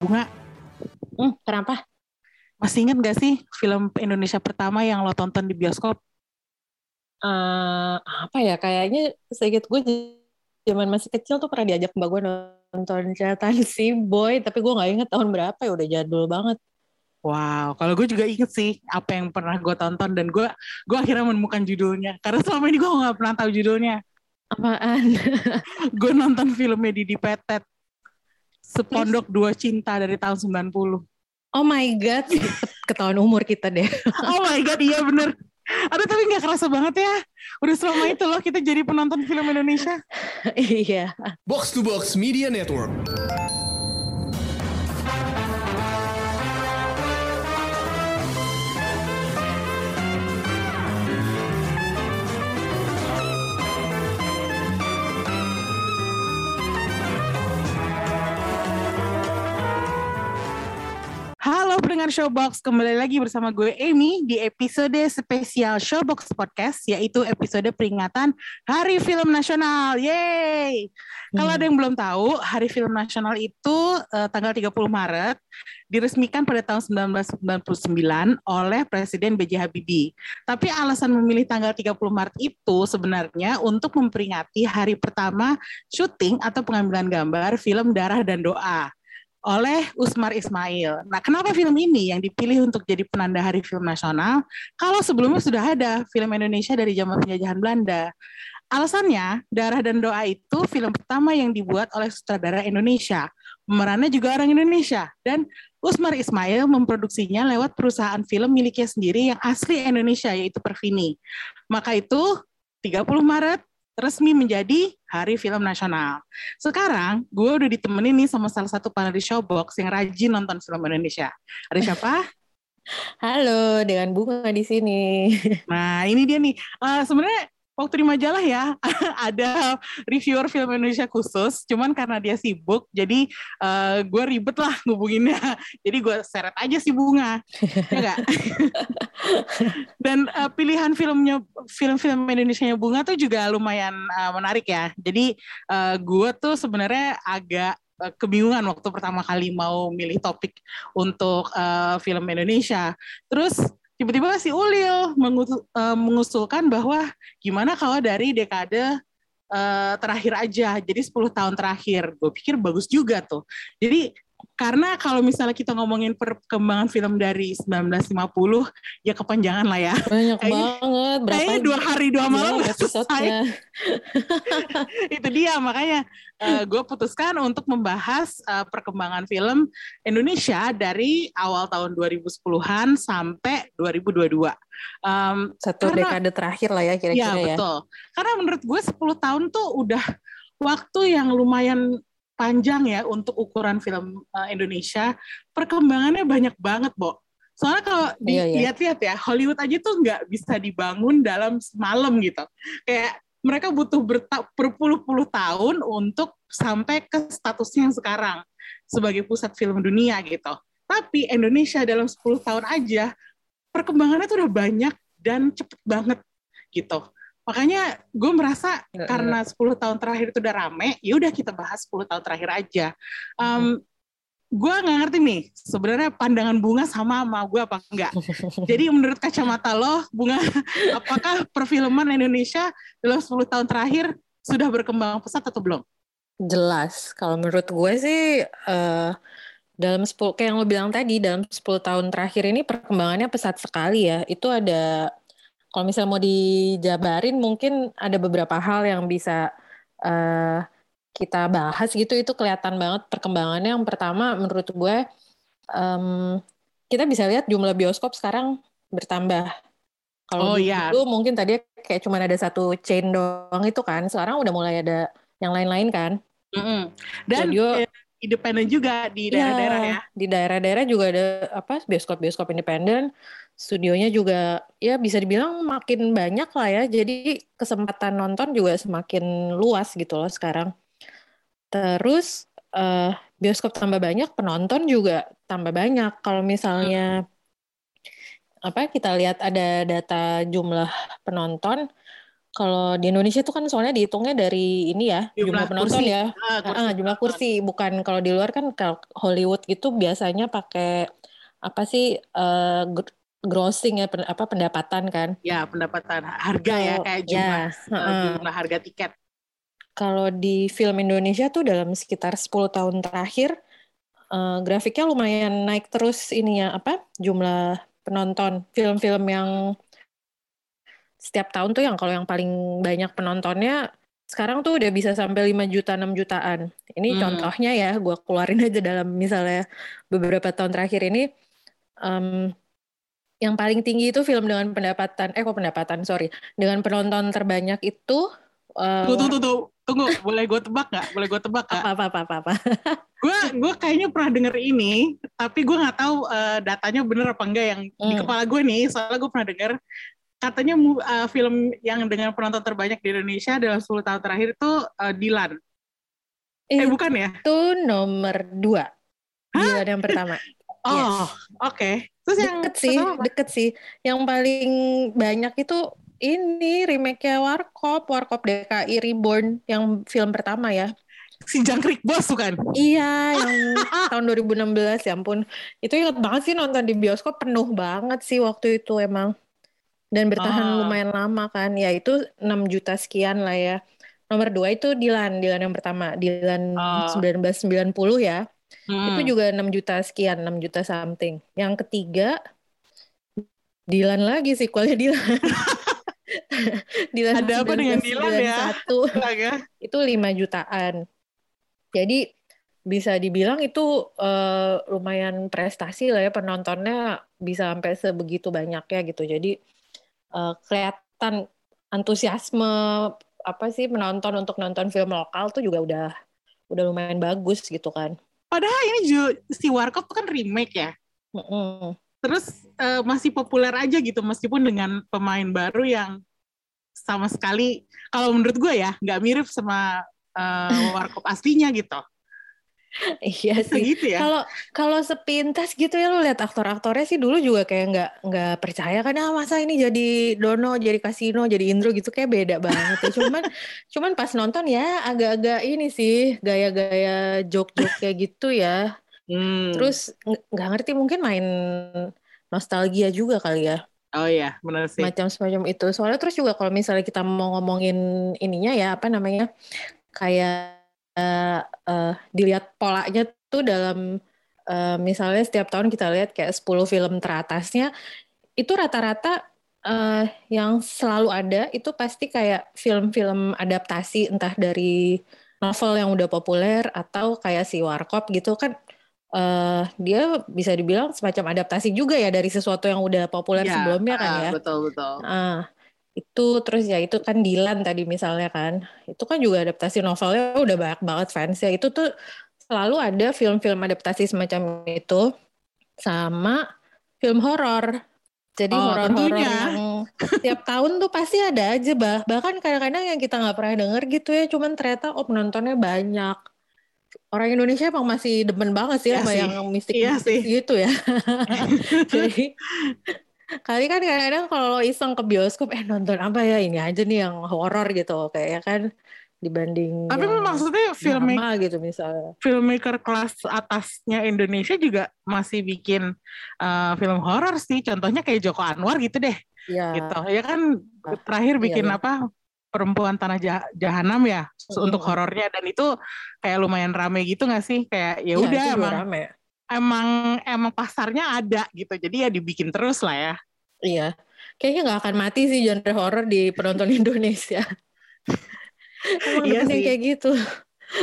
Bunga, Hmm, kenapa? masih inget gak sih film Indonesia pertama yang lo tonton di bioskop? Eh, apa ya? Kayaknya sedikit gue zaman masih kecil tuh pernah diajak mbak gue nonton catatan si boy, tapi gue nggak inget tahun berapa ya udah jadul banget. Wow, kalau gue juga inget sih apa yang pernah gue tonton dan gue gue akhirnya menemukan judulnya. Karena selama ini gue nggak pernah tahu judulnya. Apaan? Gue nonton filmnya Didi Petet. Sepondok Dua Cinta dari tahun 90. Oh my god, ketahuan umur kita deh. Oh my god, iya bener. Aduh tapi gak kerasa banget ya. Udah selama itu loh kita jadi penonton film Indonesia. iya. Box to Box Media Network. Pendengar Showbox, kembali lagi bersama gue Amy di episode spesial Showbox Podcast, yaitu episode peringatan Hari Film Nasional. Yeay! Kalau Hmm. ada yang belum tahu, Hari Film Nasional itu eh, tanggal 30 Maret diresmikan pada tahun 1999 oleh Presiden B.J. Habibie. Tapi alasan memilih tanggal 30 Maret itu sebenarnya untuk memperingati hari pertama syuting atau pengambilan gambar film Darah dan Doa oleh Usmar Ismail. Nah, kenapa film ini yang dipilih untuk jadi penanda Hari Film Nasional kalau sebelumnya sudah ada film Indonesia dari zaman penjajahan Belanda? Alasannya, Darah dan Doa itu film pertama yang dibuat oleh sutradara Indonesia. Pemerannya juga orang Indonesia dan Usmar Ismail memproduksinya lewat perusahaan film miliknya sendiri yang asli Indonesia yaitu Perfini. Maka itu 30 Maret resmi menjadi Hari Film Nasional. Sekarang gue udah ditemenin nih sama salah satu panelis Showbox yang rajin nonton film Indonesia. Ada siapa? Halo, dengan bunga di sini. Nah ini dia nih. Eh, Sebenarnya waktu di majalah ya ada reviewer film Indonesia khusus. Cuman karena dia sibuk, jadi eh, gue ribet lah ngubunginnya. Jadi gue seret aja si bunga, ya nggak? Dan eh, pilihan filmnya film-film Indonesia bunga tuh juga lumayan eh, menarik ya. Jadi eh, gue tuh sebenarnya agak kebingungan waktu pertama kali mau milih topik untuk eh, film Indonesia. Terus tiba-tiba si Ulil eh, mengusulkan bahwa gimana kalau dari dekade eh, terakhir aja, jadi 10 tahun terakhir. Gue pikir bagus juga tuh. Jadi karena kalau misalnya kita ngomongin perkembangan film dari 1950, ya kepanjangan lah ya. Banyak Kayaknya- banget. Berapa Kayaknya dua hari dua malam episode-nya? itu dia makanya gue putuskan untuk membahas eh, perkembangan film Indonesia dari awal tahun 2010-an sampai 2022. Em, Satu Karena- dekade terakhir lah ya ya kira-kira ya. betul. Karena menurut gue 10 tahun tuh udah waktu yang lumayan panjang ya untuk ukuran film eh, Indonesia. Perkembangannya banyak banget, Bo. Soalnya kalau Iya, iya. dilihat-lihat ya, Hollywood aja tuh nggak bisa dibangun dalam semalam gitu. Kayak mereka butuh berpuluh-puluh tahun untuk sampai ke statusnya yang sekarang sebagai pusat film dunia gitu. Tapi Indonesia dalam 10 tahun aja perkembangannya tuh udah banyak dan cepet banget gitu. Makanya gue merasa Iya, karena 10 tahun terakhir itu udah rame, ya udah kita bahas 10 tahun terakhir aja. Um, gue nggak ngerti nih sebenarnya pandangan bunga sama sama gue apa enggak. Jadi menurut kacamata lo, bunga, apakah perfilman Indonesia dalam 10 tahun terakhir sudah berkembang pesat atau belum? Jelas. Kalau menurut gue sih eh dalam 10 kayak yang lo bilang tadi dalam 10 tahun terakhir ini perkembangannya pesat sekali ya. Itu ada kalau misalnya mau dijabarin mungkin ada beberapa hal yang bisa eh kita bahas gitu itu kelihatan banget perkembangannya. Yang pertama menurut gue em, kita bisa lihat jumlah bioskop sekarang bertambah. Kalau Oh, iya. dulu mungkin tadi kayak cuma ada satu chain doang itu kan. Sekarang udah mulai ada yang lain-lain kan. Mm-mm. Dan Studio- eh, independen juga di Iya, daerah-daerah ya. Di daerah-daerah juga ada apa bioskop-bioskop independen. Studionya juga ya bisa dibilang makin banyak lah ya. Jadi kesempatan nonton juga semakin luas gitu loh sekarang. Terus eh, bioskop tambah banyak, penonton juga tambah banyak. Kalau misalnya apa kita lihat ada data jumlah penonton Kalau di Indonesia tuh kan soalnya dihitungnya dari ini ya jumlah, Jumlah penonton kursi. ya. Ah, kursi Ah, jumlah penonton. kursi bukan kalau di luar kan kalau Hollywood gitu biasanya pakai apa sih eh, gr- grossing ya pen- apa pendapatan kan. Ya, pendapatan harga ya kayak jumlah ya, heeh. jumlah harga tiket. Kalau di film Indonesia tuh dalam sekitar 10 tahun terakhir eh, grafiknya lumayan naik terus ininya apa jumlah penonton film-film yang setiap tahun tuh yang kalau yang paling banyak penontonnya sekarang tuh udah bisa sampai 5 juta 6 jutaan. Ini Hmm. contohnya ya, gue keluarin aja dalam misalnya beberapa tahun terakhir ini em, yang paling tinggi itu film dengan pendapatan eh kok pendapatan sorry dengan penonton terbanyak itu eh, Tunggu, tunggu, tunggu, tunggu. Boleh gue tebak nggak? Boleh gue tebak nggak? apa apa apa apa. Gue gue kayaknya pernah denger ini, tapi gue nggak tahu eh, datanya bener apa enggak yang di Hmm. kepala gue nih. Soalnya gue pernah denger katanya eh, film yang dengan penonton terbanyak di Indonesia dalam 10 tahun terakhir itu eh, Dilan. Eh bukan ya? Itu nomor dua. Dilan yang pertama. Oh, oke. Terus yang Deket sih, pertama apa? deket sih. Yang paling banyak itu ini remake-nya Warkop, Warkop DKI Reborn yang film pertama ya. si Jangkrik Bos bukan? Iya, yang tahun 2016 ya ampun. Itu inget banget sih nonton di bioskop penuh banget sih waktu itu emang. Dan bertahan Ah. lumayan lama kan. Ya itu 6 juta sekian lah ya. Nomor dua itu Dilan, Dilan yang pertama. Dilan Oh. 1990 ya. Hmm. Itu juga 6 juta sekian, 6 juta something. Yang ketiga, Dilan lagi sequelnya Dilan. Dilan Ada apa dengan Dilan ya? 1991 Astaga. itu 5 jutaan. Jadi bisa dibilang itu eh, lumayan prestasi lah ya penontonnya bisa sampai sebegitu banyaknya gitu. Jadi eh, kelihatan antusiasme apa sih penonton untuk nonton film lokal tuh juga udah udah lumayan bagus gitu kan. Padahal ini ju- si Warkop kan remake ya. Mm-mm. Terus eh, masih populer aja gitu meskipun dengan pemain baru yang sama sekali kalau menurut gue ya nggak mirip sama eh, Warkop aslinya gitu. Iya sih. gitu ya. Kalau kalau sepintas gitu ya lu lihat aktor-aktornya sih dulu juga kayak nggak nggak percaya kan ah masa ini jadi Dono, jadi Kasino, jadi Indro gitu kayak beda banget ya. Cuman cuman pas nonton ya agak-agak ini sih gaya-gaya joke-joke kayak gitu ya. Hmm. Terus ng- nggak ngerti mungkin main nostalgia juga kali ya. oh iya benar sih. Macam semacam itu. Soalnya terus juga kalau misalnya kita mau ngomongin ininya ya apa namanya? kayak eh, dilihat polanya tuh dalam eh, misalnya setiap tahun kita lihat kayak 10 film teratasnya itu rata-rata eh, yang selalu ada itu pasti kayak film-film adaptasi entah dari novel yang udah populer atau kayak si Warkop gitu kan eh, dia bisa dibilang semacam adaptasi juga ya dari sesuatu yang udah populer Iya, sebelumnya kan ah, ya. Betul betul. Ah, itu terus ya itu kan Dilan tadi misalnya kan. Itu kan juga adaptasi novelnya udah banyak banget fansnya. Itu tuh selalu ada film-film adaptasi semacam itu sama film horor. Jadi Oh, horor-horor yang tiap tahun tuh pasti ada aja bah. Bahkan kadang-kadang yang kita nggak pernah denger gitu ya, cuman ternyata oh penontonnya banyak. Orang Indonesia emang masih demen banget sih Iya sama sih. yang mistik Iya sih. gitu ya. Jadi kali kan kadang-kadang kalau iseng ke bioskop eh nonton apa ya ini aja nih yang horor gitu kayak kan dibanding Tapi yang maksudnya filmmaker gitu misalnya. filmmaker kelas atasnya Indonesia juga masih bikin uh, film horor sih. Contohnya kayak Joko Anwar gitu deh. Ya. Gitu. Ya kan terakhir iya, bikin iya. apa? Perempuan Tanah Jah- Jahanam ya Mm-mm. untuk horornya dan itu kayak lumayan rame gitu nggak sih? Kayak ya Iya, udah emang rame. Emang emang pasarnya ada gitu. Jadi ya dibikin terus lah ya. Iya. Kayaknya nggak akan mati sih genre horor di penonton Indonesia. Emang Iya sih. kayak gitu.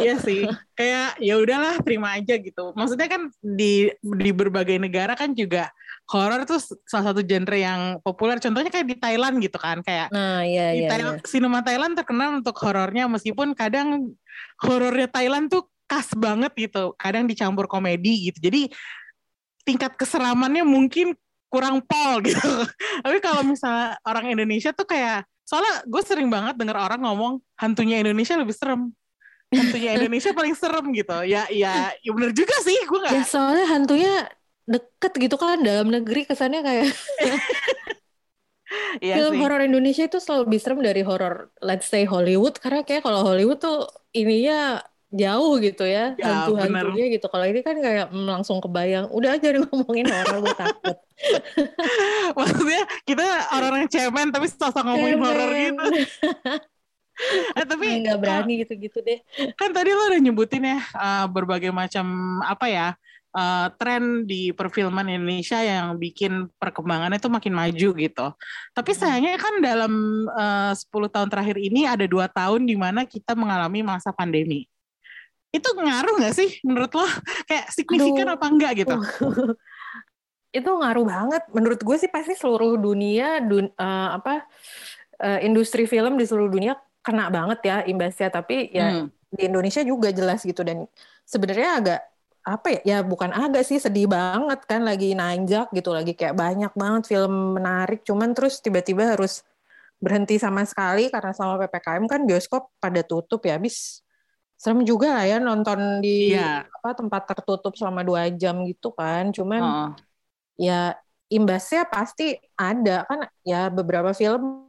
Iya sih, kayak ya udahlah terima aja gitu. Maksudnya kan di di berbagai negara kan juga horor tuh salah satu genre yang populer. Contohnya kayak di Thailand gitu kan, kayak Nah, iya di iya. Thailand, iya. sinema Thailand terkenal untuk horornya meskipun kadang horornya Thailand tuh khas banget gitu. Kadang dicampur komedi gitu. Jadi tingkat keseramannya mungkin kurang pol gitu. Tapi kalau misalnya orang Indonesia tuh kayak soalnya gue sering banget denger orang ngomong hantunya Indonesia lebih serem. Hantunya Indonesia paling serem gitu. Ya ya ya bener juga sih gue Ya nggak. soalnya hantunya deket gitu kan dalam negeri kesannya kayak Iya film horor Indonesia itu selalu lebih serem dari horor let's say Hollywood karena kayak kalau Hollywood tuh ininya jauh gitu ya Ya, hantu-hantunya gitu kalau ini kan kayak mm, langsung kebayang udah aja ngomongin horor gue takut Maksudnya kita orang yang cemen tapi sosok ngomongin horor gitu. Eh, tapi nggak berani gitu-gitu deh kan tadi lo udah nyebutin ya uh, berbagai macam apa ya uh, tren di perfilman Indonesia yang bikin perkembangannya tuh makin maju gitu. Tapi sayangnya kan dalam uh, 10 tahun terakhir ini ada dua tahun di mana kita mengalami masa pandemi. Itu ngaruh nggak sih menurut lo? Kayak signifikan Aduh. apa enggak gitu? itu ngaruh banget menurut gue sih pasti seluruh dunia dun, eh, apa eh, industri film di seluruh dunia kena banget ya imbasnya tapi ya Hmm. di Indonesia juga jelas gitu dan sebenarnya agak apa ya ya bukan agak sih sedih banget kan lagi nanjak gitu lagi kayak banyak banget film menarik cuman terus tiba-tiba harus berhenti sama sekali karena sama PPKM kan bioskop pada tutup ya habis serem juga lah ya nonton di Iya. apa tempat tertutup selama dua jam gitu kan cuman Heeh. ya imbasnya pasti ada kan ya beberapa film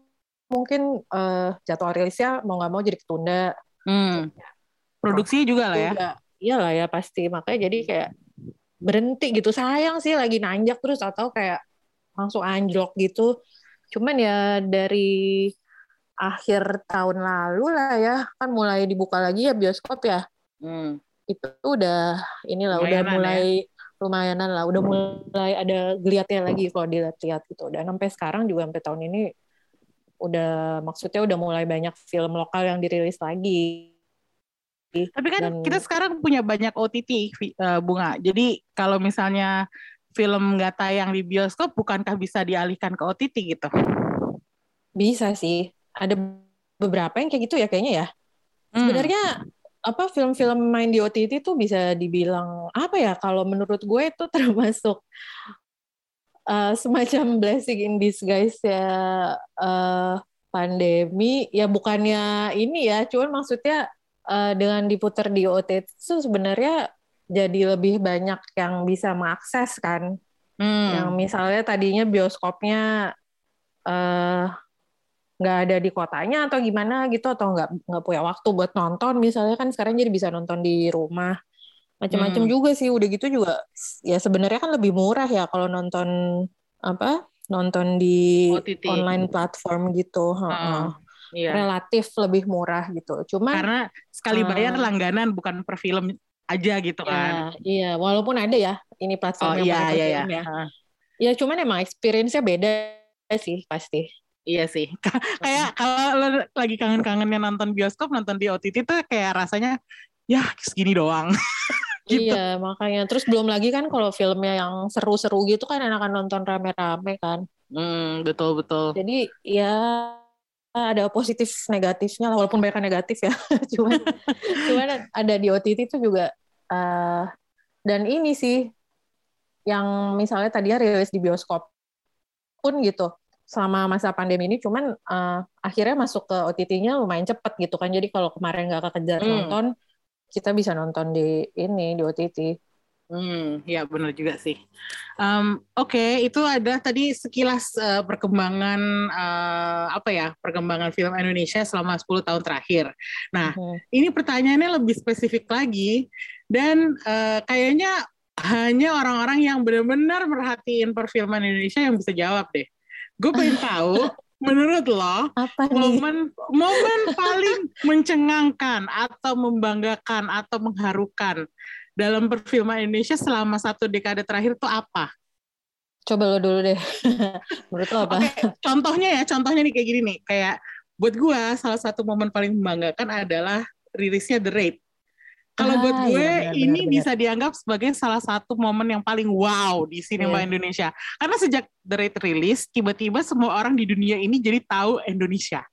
mungkin eh, jadwal rilisnya mau nggak mau jadi ketunda Hmm. Produksinya juga lah ya. Juga, iyalah ya pasti makanya jadi kayak berhenti gitu sayang sih lagi nanjak terus atau kayak langsung anjlok gitu cuman ya dari akhir tahun lalu lah ya. Kan mulai dibuka lagi ya bioskop ya. Hmm. itu udah inilah udah Lumayanan mulai lumayanan lah. Udah mulai ada geliatnya lagi kalau dilihat-lihat gitu. Dan sampai sekarang juga sampai tahun ini udah maksudnya udah mulai banyak film lokal yang dirilis lagi. Tapi kan Dan- kita sekarang punya banyak OTT eh, bunga. Jadi kalau misalnya film nggak tayang di bioskop, bukankah bisa dialihkan ke OTT gitu? bisa sih ada beberapa yang kayak gitu ya kayaknya ya Hmm. sebenarnya apa film-film main di OTT itu bisa dibilang apa ya kalau menurut gue itu termasuk uh, semacam blessing in disguise ya uh, pandemi ya bukannya ini ya cuman maksudnya uh, dengan diputar di OTT itu sebenarnya jadi lebih banyak yang bisa mengakses kan Hmm. yang misalnya tadinya bioskopnya eh nggak ada di kotanya atau gimana gitu atau nggak nggak punya waktu buat nonton misalnya kan sekarang jadi bisa nonton di rumah macam-macam Hmm. juga sih udah gitu juga ya sebenarnya kan lebih murah ya kalau nonton apa nonton di OTT. online platform gitu heeh. Ah, iya. relatif lebih murah gitu cuman Karena sekali bayar Ah. langganan bukan per film aja gitu kan. ya, iya walaupun ada ya ini platform Oh yang iya iya iya. ya ya cuman emang experience-nya beda sih pasti Iya sih. kayak kalau lo lagi kangen-kangennya nonton bioskop, nonton di OTT tuh kayak rasanya ya segini doang. Gitu. Iya, makanya. Terus belum lagi kan kalau filmnya yang seru-seru gitu kan enakan nonton rame-rame kan. Hmm, betul betul. Jadi ya ada positif negatifnya lah, walaupun banyak negatif ya. cuman, cuman ada di OTT itu juga eh, dan ini sih yang misalnya tadinya rilis di bioskop pun gitu selama masa pandemi ini cuman eh, akhirnya masuk ke OTT-nya lumayan cepet gitu kan. Jadi kalau kemarin nggak kekejar Hmm. nonton, kita bisa nonton di ini di OTT. Hmm, ya benar juga sih. Em, Oke, itu ada tadi sekilas eh, perkembangan eh, apa ya perkembangan film Indonesia selama 10 tahun terakhir. Nah, Hmm. ini pertanyaannya lebih spesifik lagi dan eh, kayaknya hanya orang-orang yang benar-benar merhatiin perfilman Indonesia yang bisa jawab deh. Gue pengen tahu, menurut lo Apa nih? momen momen paling mencengangkan atau membanggakan atau mengharukan dalam perfilman Indonesia selama satu dekade terakhir itu apa? Coba lo dulu deh. Menurut lo apa? Oke, contohnya ya, contohnya nih kayak gini nih, kayak buat gua salah satu momen paling membanggakan adalah rilisnya The Raid. Kalau Ah, buat gue iya, benar, ini benar, benar. bisa dianggap sebagai salah satu momen yang paling wow di sinema Iya. Indonesia. Karena sejak The Raid rilis, tiba-tiba semua orang di dunia ini jadi tahu Indonesia.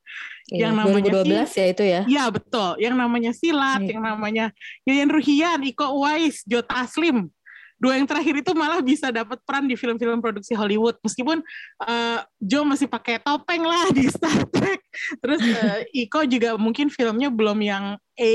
Iya, yang namanya 2012 ya itu ya. Ya betul, yang namanya Silat, Iya. yang namanya Yayan Ruhian, Iko Uwais, Joe Taslim. Dua yang terakhir itu malah bisa dapat peran di film-film produksi Hollywood. Meskipun eh, Joe masih pakai topeng lah di Star Trek. Terus eh, Iko juga mungkin filmnya belum yang A,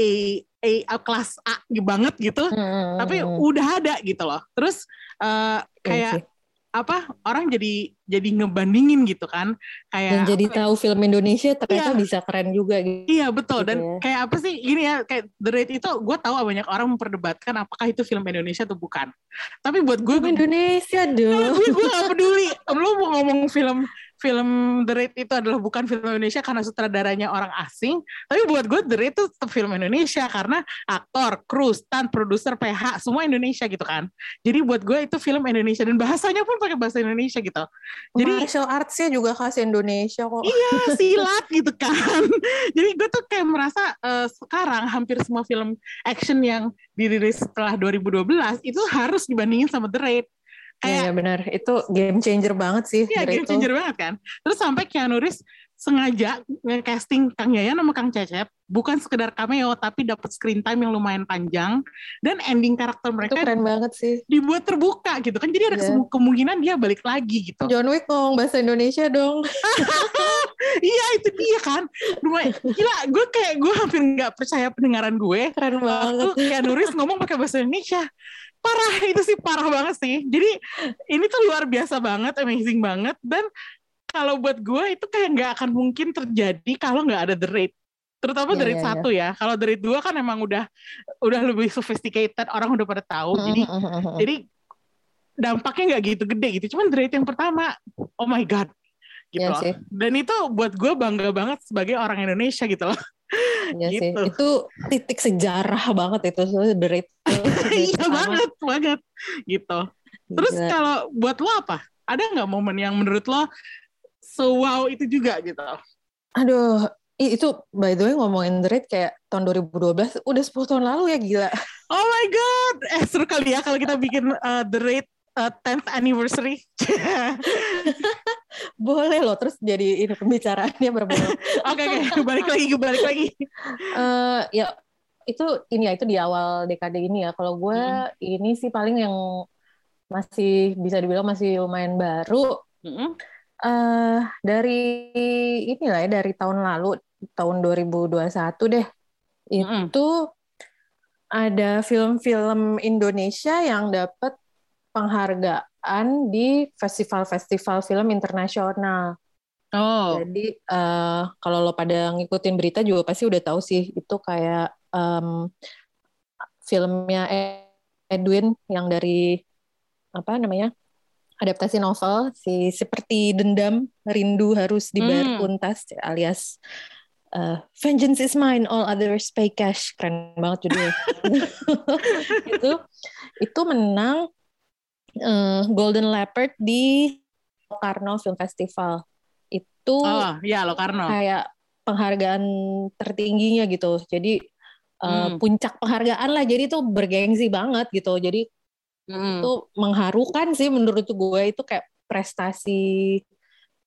A, A kelas A banget gitu. Hmm, Tapi udah ada gitu loh. Terus eh, Iya kayak sih. apa orang jadi jadi ngebandingin gitu kan kayak Dan jadi apa ya? tahu film Indonesia ternyata Iya. bisa keren juga gitu. Iya betul dan Gitu ya. kayak apa sih gini ya kayak The Raid itu gue tahu banyak orang memperdebatkan apakah itu film Indonesia atau bukan. Tapi buat gue Film Indonesia dong. gue gue gak peduli. Lu mau ngomong film film The Raid itu adalah bukan film Indonesia karena sutradaranya orang asing. Tapi buat gue The Raid itu tetap film Indonesia karena aktor, kru, stunt, produser, PH semua Indonesia gitu kan. Jadi buat gue itu film Indonesia dan bahasanya pun pakai bahasa Indonesia gitu. Jadi martial arts-nya juga khas Indonesia kok. Iya silat gitu kan. Jadi gue tuh kayak merasa eh, sekarang hampir semua film action yang dirilis setelah 2012 itu harus dibandingin sama The Raid. Iya Kayak ya, benar. Itu game changer banget sih. Iya game itu. changer banget kan. Terus sampai Keanu Reeves sengaja nge-casting Kang Yayan sama Kang Cecep bukan sekedar cameo tapi dapat screen time yang lumayan panjang dan ending karakter Itu mereka keren banget sih. dibuat terbuka gitu kan. Jadi ada Iya. kesemu- kemungkinan dia balik lagi gitu. John Wick ngomong bahasa Indonesia dong. iya itu dia kan. Gila gue kayak gue hampir nggak percaya pendengaran gue. Keren banget. Keanu Reeves ngomong pakai bahasa Indonesia. Parah itu sih parah banget sih. Jadi ini tuh luar biasa banget, amazing banget dan kalau buat gue itu kayak nggak akan mungkin terjadi kalau nggak ada The Raid. Terutama The Raid iya, satu ya. Kalau Raid 2 kan emang udah udah lebih sophisticated, orang udah pada tahu. Hmm, Jadi jadi dampaknya nggak gitu gede gitu. Cuman The Raid yang pertama, oh my god. Gitu loh. sih. Dan itu buat gue bangga banget sebagai orang Indonesia gitu loh. Iya sih. Gitu. Itu titik sejarah banget itu Raid iya banget, banget. Gitu. Terus Gila. kalau buat lo apa? Ada nggak momen yang menurut lo so wow itu juga gitu? Aduh, itu by the way ngomongin The Raid kayak tahun 2012, udah 10 tahun lalu ya gila. Oh my god, eh seru kali ya kalau kita bikin uh, The Raid uh, 10th anniversary. Boleh loh, terus jadi ini pembicaraannya berbeda. Oke oke, balik lagi, balik lagi. Eh ya itu ini ya itu di awal dekade ini ya. Kalau gue Hmm. ini sih paling yang masih bisa dibilang masih lumayan baru Mm-mm. eh dari inilah ya dari tahun lalu tahun 2021 deh itu ada film-film Indonesia yang dapat penghargaan di festival-festival film internasional. Oh, Jadi eh, kalau lo pada ngikutin berita juga pasti udah tahu sih itu kayak em, filmnya Edwin yang dari apa namanya adaptasi novel si seperti dendam rindu harus dibayar Hmm. tuntas alias eh, Vengeance is mine, all others pay cash. Keren banget judulnya. itu itu menang eh, Golden Leopard di Locarno Film Festival. Itu oh ya lo Karno. kayak penghargaan tertingginya gitu. Jadi Hmm. puncak penghargaan lah. Jadi itu bergengsi banget gitu. Jadi Mm. itu mengharukan sih menurut gue itu kayak prestasi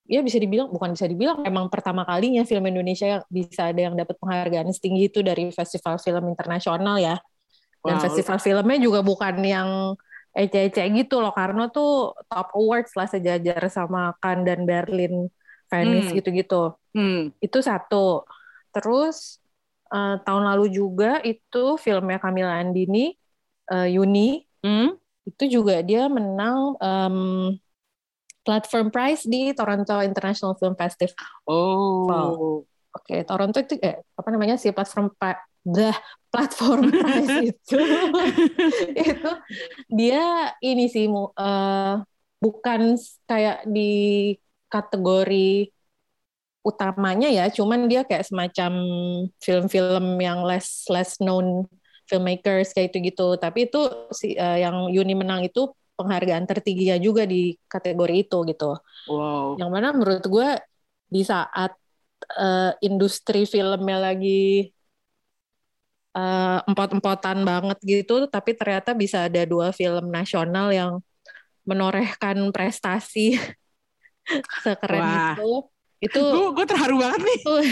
ya bisa dibilang bukan bisa dibilang emang pertama kalinya film Indonesia yang bisa ada yang dapat penghargaan setinggi itu dari festival film internasional ya dan Wow. festival filmnya juga bukan yang ece-ece gitu loh karena tuh top awards lah sejajar sama Cannes dan Berlin Venice Hmm. gitu-gitu Hmm. itu satu terus eh, tahun lalu juga itu filmnya Camilla Andini eh, Yuni Hmm. itu juga dia menang em, platform prize di Toronto International Film Festival. Oh. Oke, Toronto itu eh, apa namanya sih platform dah platform prize itu itu dia ini sih mu- eh, bukan kayak di kategori utamanya ya, cuman dia kayak semacam film-film yang less less known filmmakers kayak itu gitu. Tapi itu si eh, yang Yuni menang itu penghargaan tertingginya juga di kategori itu gitu. Wow. Yang mana menurut gue di saat eh, industri filmnya lagi eh, empot-empotan banget gitu, tapi ternyata bisa ada dua film nasional yang menorehkan prestasi sekeren Wah. itu. Itu Gue terharu banget nih. itu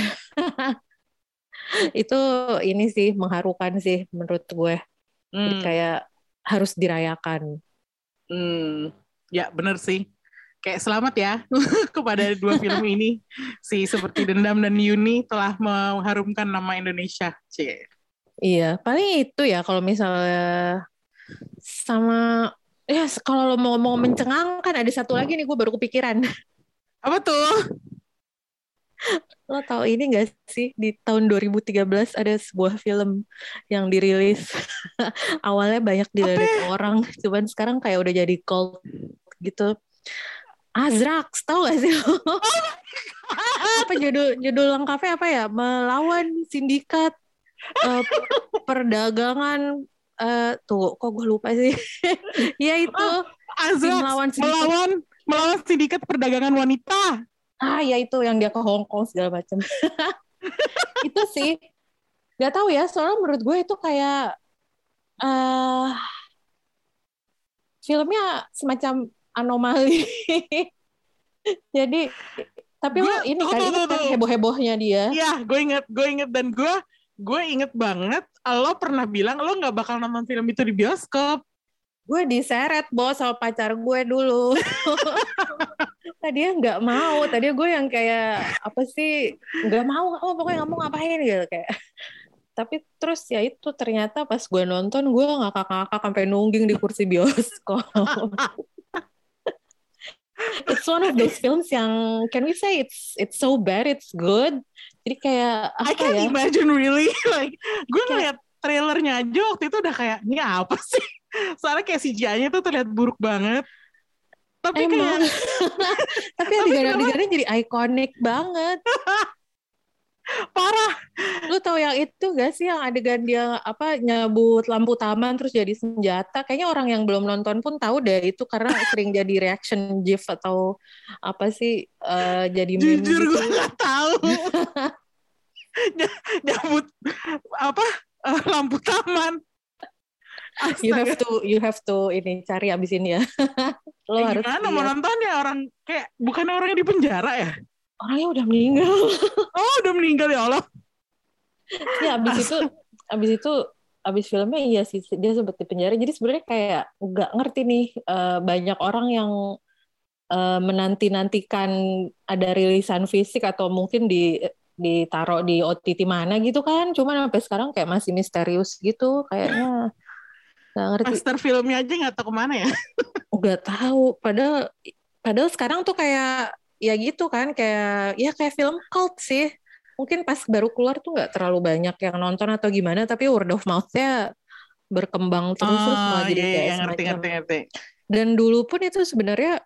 itu ini sih mengharukan sih menurut gue. Jadi Hmm. kayak harus dirayakan. Hmm, ya bener sih. Kayak selamat ya kepada dua film ini. Si Seperti Dendam dan Yuni telah mengharumkan nama Indonesia. Cie. Iya, paling itu ya kalau misalnya sama Ya, kalau lo mau mau mencengangkan ada satu lagi nih gue baru kepikiran. Apa tuh? Lo tau ini gak sih di tahun 2013 ada sebuah film yang dirilis awalnya banyak dilirik orang, cuman sekarang kayak udah jadi cult gitu. Azrax, tau gak sih lo? apa judul judul lengkapnya apa ya? Melawan sindikat uh, perdagangan uh, tuh kok gue lupa sih. ya itu oh, Azrax melawan sindikat. melawan melawan sindikat perdagangan wanita. Ah ya itu yang dia ke Hong Kong segala macam itu sih. Nggak tahu ya soalnya menurut gue itu kayak uh, filmnya semacam anomali. Jadi tapi gue, lo ini kan inget kan heboh-hebohnya dia. Iya gue inget gue inget dan gue gue inget banget lo pernah bilang lo nggak bakal nonton film itu di bioskop. Gue diseret bos sama pacar gue dulu. Tadi nggak mau tadi gue yang kayak apa sih nggak mau oh pokoknya nggak mau ngapain gitu kayak. Tapi terus ya itu ternyata pas gue nonton gue ngakak-ngakak sampai nungging di kursi bioskop. It's one of those films yang can we say it's it's so bad it's good jadi kayak apa I can't ya? imagine really like gue ngeliat trailernya aja waktu itu udah kayak ini apa sih soalnya kayak CGI-nya tuh terlihat buruk banget tapi Emang. kayak tapi adegan-adegannya jadi ikonik banget parah. Lu tahu yang itu gak sih? Yang adegan dia apa nyabut lampu taman terus jadi senjata? Kayaknya orang yang belum nonton pun tahu deh itu karena sering jadi reaction gif atau apa sih uh, jadi meme jujur gitu. gue gak tahu nyabut apa uh, lampu taman. Astaga. you have to you have to ini cari abis ini ya. Lo eh, harus gimana mau nonton ya orang? Kayak bukan orangnya di penjara ya orangnya udah meninggal oh udah meninggal ya Allah ya abis itu abis itu abis filmnya iya sih dia sempat di penjara jadi sebenarnya kayak nggak ngerti nih uh, banyak orang yang uh, menanti nantikan ada rilisan fisik atau mungkin di ditaruh di OTT mana gitu kan cuman sampai sekarang kayak masih misterius gitu kayaknya Gak ngerti. Master filmnya aja nggak tahu ke mana ya? Gak tahu. Padahal padahal sekarang tuh kayak ya gitu kan kayak ya kayak film cult sih. Mungkin pas baru keluar tuh nggak terlalu banyak yang nonton atau gimana, tapi word of mouth-nya berkembang terus oh, terus malah jadi iya, kayak iya, ngerti, ngerti, ngerti. Dan dulu pun itu sebenarnya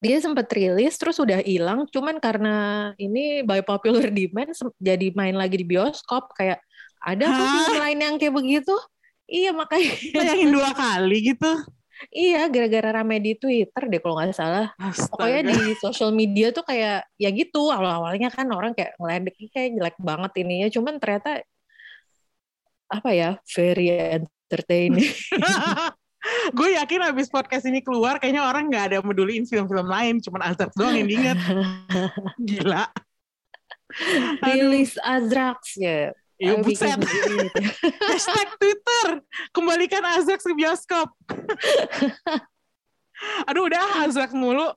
dia sempat rilis terus udah hilang cuman karena ini by popular demand jadi main lagi di bioskop kayak ada kok film lain yang kayak begitu Iya makanya. Bayangin dua kali gitu. Iya, gara-gara rame di Twitter deh kalau nggak salah. Astaga. Pokoknya di sosial media tuh kayak ya gitu. Awal-awalnya kan orang kayak ngeledek kayak jelek banget ininya. Cuman ternyata apa ya, very entertaining. gue yakin abis podcast ini keluar kayaknya orang nggak ada yang meduliin film-film lain cuman Azrax doang yang diinget gila rilis Azrax ya Iya buset. Hashtag Twitter. Kembalikan Azrax ke bioskop. Aduh udah Azrax mulu.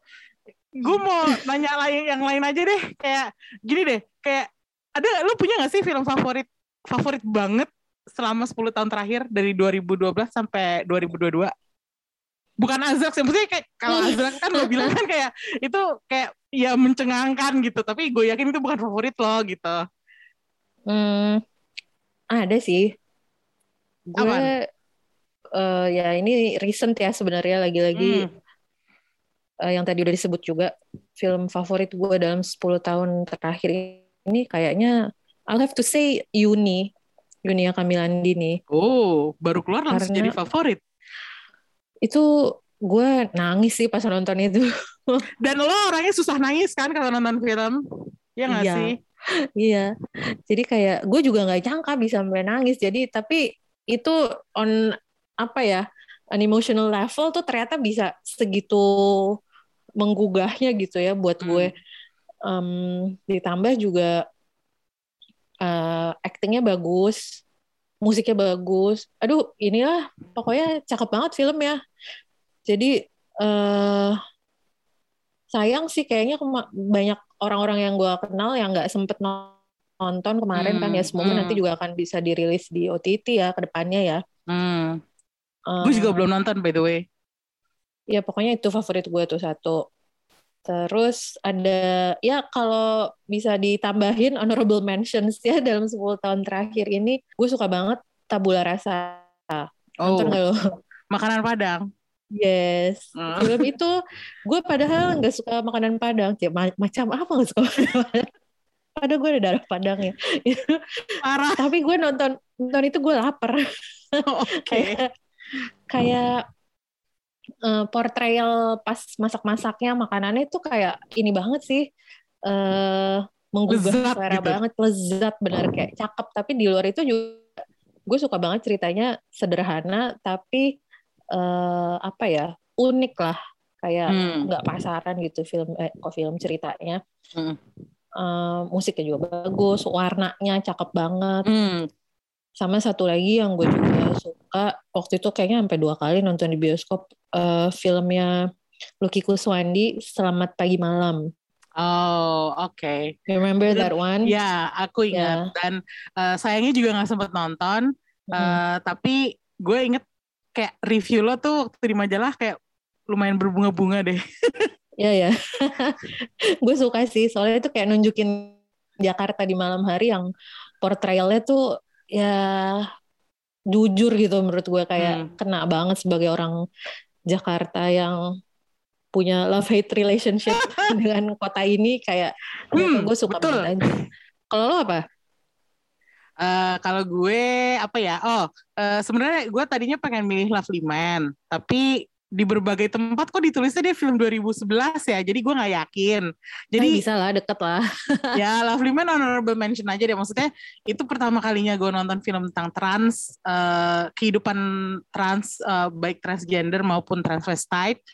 Gue mau nanya lain yang lain aja deh. Kayak gini deh. Kayak ada lu punya gak sih film favorit favorit banget selama 10 tahun terakhir dari 2012 sampai 2022? Bukan Azrax ya, maksudnya kayak kalau Azrax kan lo bilang kan kayak itu kayak ya mencengangkan gitu, tapi gue yakin itu bukan favorit lo gitu. Hmm, ada sih. Gue uh, ya ini recent ya sebenarnya lagi-lagi hmm. uh, yang tadi udah disebut juga film favorit gue dalam 10 tahun terakhir ini kayaknya I'll have to say Yuni. Yunia Kamilandini. Oh, baru keluar langsung Karena jadi favorit. Itu gue nangis sih pas nonton itu. Dan lo orangnya susah nangis kan kalau nonton film? Ya nggak iya. sih? iya jadi kayak gue juga nggak nyangka bisa sampai nangis jadi tapi itu on apa ya an emotional level tuh ternyata bisa segitu menggugahnya gitu ya buat gue. Um, ditambah juga uh, actingnya bagus musiknya bagus. Aduh inilah pokoknya cakep banget film ya. Jadi uh, sayang sih kayaknya banyak orang-orang yang gue kenal yang nggak sempet nonton kemarin hmm, kan ya hmm, semoga hmm. nanti juga akan bisa dirilis di OTT ya ke depannya ya. Hmm. Uh, gue juga belum nonton by the way. ya pokoknya itu favorit gue tuh satu. Terus ada ya kalau bisa ditambahin honorable mentions ya dalam 10 tahun terakhir ini gue suka banget Tabula Rasa. Oh, Nonton gak lo? makanan Padang. Yes. Hmm. Film itu gue padahal nggak suka makanan Padang. Ya, ma- macam apa nggak suka makanan Padang? Padahal gue ada darah Padang ya. Parah. Tapi gue nonton nonton itu gue lapar. Oke. kayak kayak eh, portrayal pas masak-masaknya makanannya itu kayak ini banget sih eh menggugah Lezat selera gitu. banget lezat bener kayak cakep tapi di luar itu juga gue suka banget ceritanya sederhana tapi eh apa ya unik lah kayak Hmm. nggak pasaran gitu film eh, kok film ceritanya Hmm. Musiknya juga bagus warnanya cakep banget Hmm. sama satu lagi yang gue juga suka waktu itu kayaknya sampai dua kali nonton di bioskop eh, filmnya Lucky Kuswandi Selamat Pagi Malam. Oh, oke. You remember that one? Ya, aku ingat dan eh, sayangnya juga nggak sempat nonton. Mm. Tapi gue inget kayak review lo tuh waktu di majalah kayak lumayan berbunga-bunga deh. Ya ya. gue suka sih soalnya itu kayak nunjukin Jakarta di malam hari yang portrayalnya tuh ya jujur gitu menurut gue kayak Hmm. kena banget sebagai orang Jakarta yang punya love hate relationship dengan kota ini kayak Hmm, gue suka betul. banget aja. Kalau lo apa? Eh, kalau gue apa ya? Oh, eh, sebenarnya gue tadinya pengen milih Lovely Man, tapi di berbagai tempat kok ditulisnya dia film 2011 ya. Jadi gue nggak yakin. Jadi Jadi bisa lah deket lah. ya Lovely Man honorable mention aja deh. Maksudnya itu pertama kalinya gue nonton film tentang trans, eh, kehidupan trans, eh, baik transgender maupun transvestite.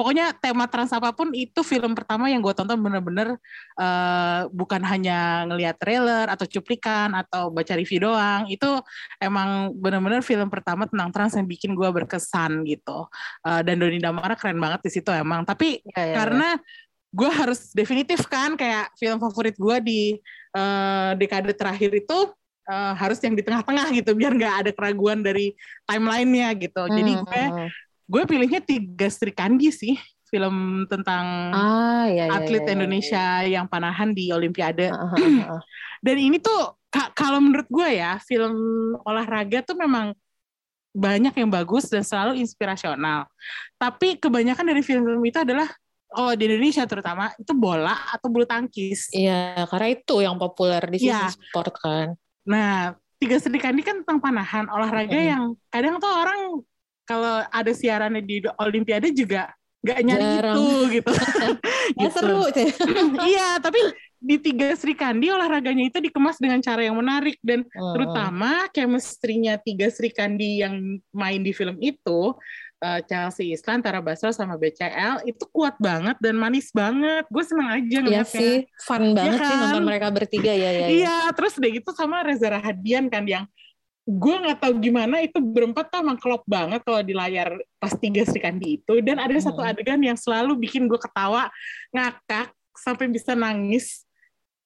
Pokoknya tema trans apa pun itu film pertama yang gue tonton bener-bener eh, bukan hanya ngelihat trailer atau cuplikan atau baca review doang. Itu emang bener-bener film pertama tentang trans yang bikin gue berkesan gitu. Eh, dan Doni Damara keren banget di situ emang. Tapi Ya, ya, ya. karena gue harus definitif kan kayak film favorit gue di eh, dekade terakhir itu eh, harus yang di tengah-tengah gitu biar nggak ada keraguan dari timelinenya gitu. Jadi Hmm, gue hmm, hmm. Gue pilihnya Tiga Sri Kandi sih film tentang ah ya, ya, atlet ya, ya, Indonesia yang panahan di Olimpiade. ya. Ah, ah, ah. Dan ini tuh ka- kalau menurut gue ya film olahraga tuh memang banyak yang bagus dan selalu inspirasional. Tapi kebanyakan dari film-film itu adalah oh di Indonesia terutama itu bola atau bulu tangkis. Iya, karena itu yang populer di sini Iya. sport kan. Nah, Tiga Sri Kandi kan tentang panahan olahraga Mm. yang kadang tuh orang kalau ada siarannya di Olimpiade juga nggak nyari Jarang. itu gitu. Ya Gitu. seru sih. iya, tapi di Tiga Sri Kandi olahraganya itu dikemas dengan cara yang menarik dan Hmm. terutama chemistry-nya Tiga Sri Kandi yang main di film itu eh, Chelsea Islan, Tara Basro sama BCL itu kuat banget dan manis banget. Gue seneng aja Iya ngeliatnya. sih, fun banget sih kan? nonton mereka bertiga ya ya. ya. Iya, terus udah gitu sama Reza Rahadian kan yang gue nggak tahu gimana itu berempat tuh emang klop banget kalau di layar pas tiga Sri Kandi itu dan ada satu Hmm. adegan yang selalu bikin gue ketawa ngakak sampai bisa nangis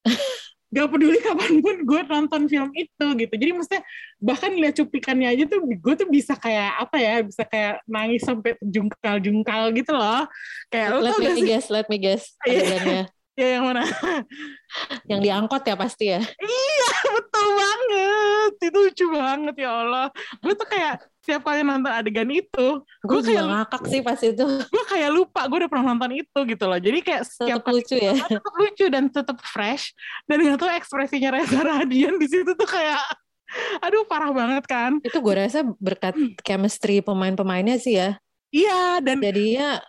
gak peduli kapan pun gue nonton film itu gitu jadi maksudnya bahkan lihat cuplikannya aja tuh gue tuh bisa kayak apa ya bisa kayak nangis sampai jungkal-jungkal gitu loh kayak Let tau me guess, let me guess. Iya. Adegannya ya yang mana yang diangkot ya pasti ya. Iya betul banget Itu lucu banget ya Allah Gue tuh kayak Setiap kali nonton adegan itu Gue kayak ngakak sih pas itu. Gue kayak lupa Gue udah pernah nonton itu gitu loh Jadi kayak setiap Tetap lucu ya. tetap lucu Dan tetap fresh Dan tau ekspresinya Reza Radian di situ tuh kayak Aduh parah banget kan Itu gue rasa berkat chemistry pemain-pemainnya sih ya. Iya dan Jadinya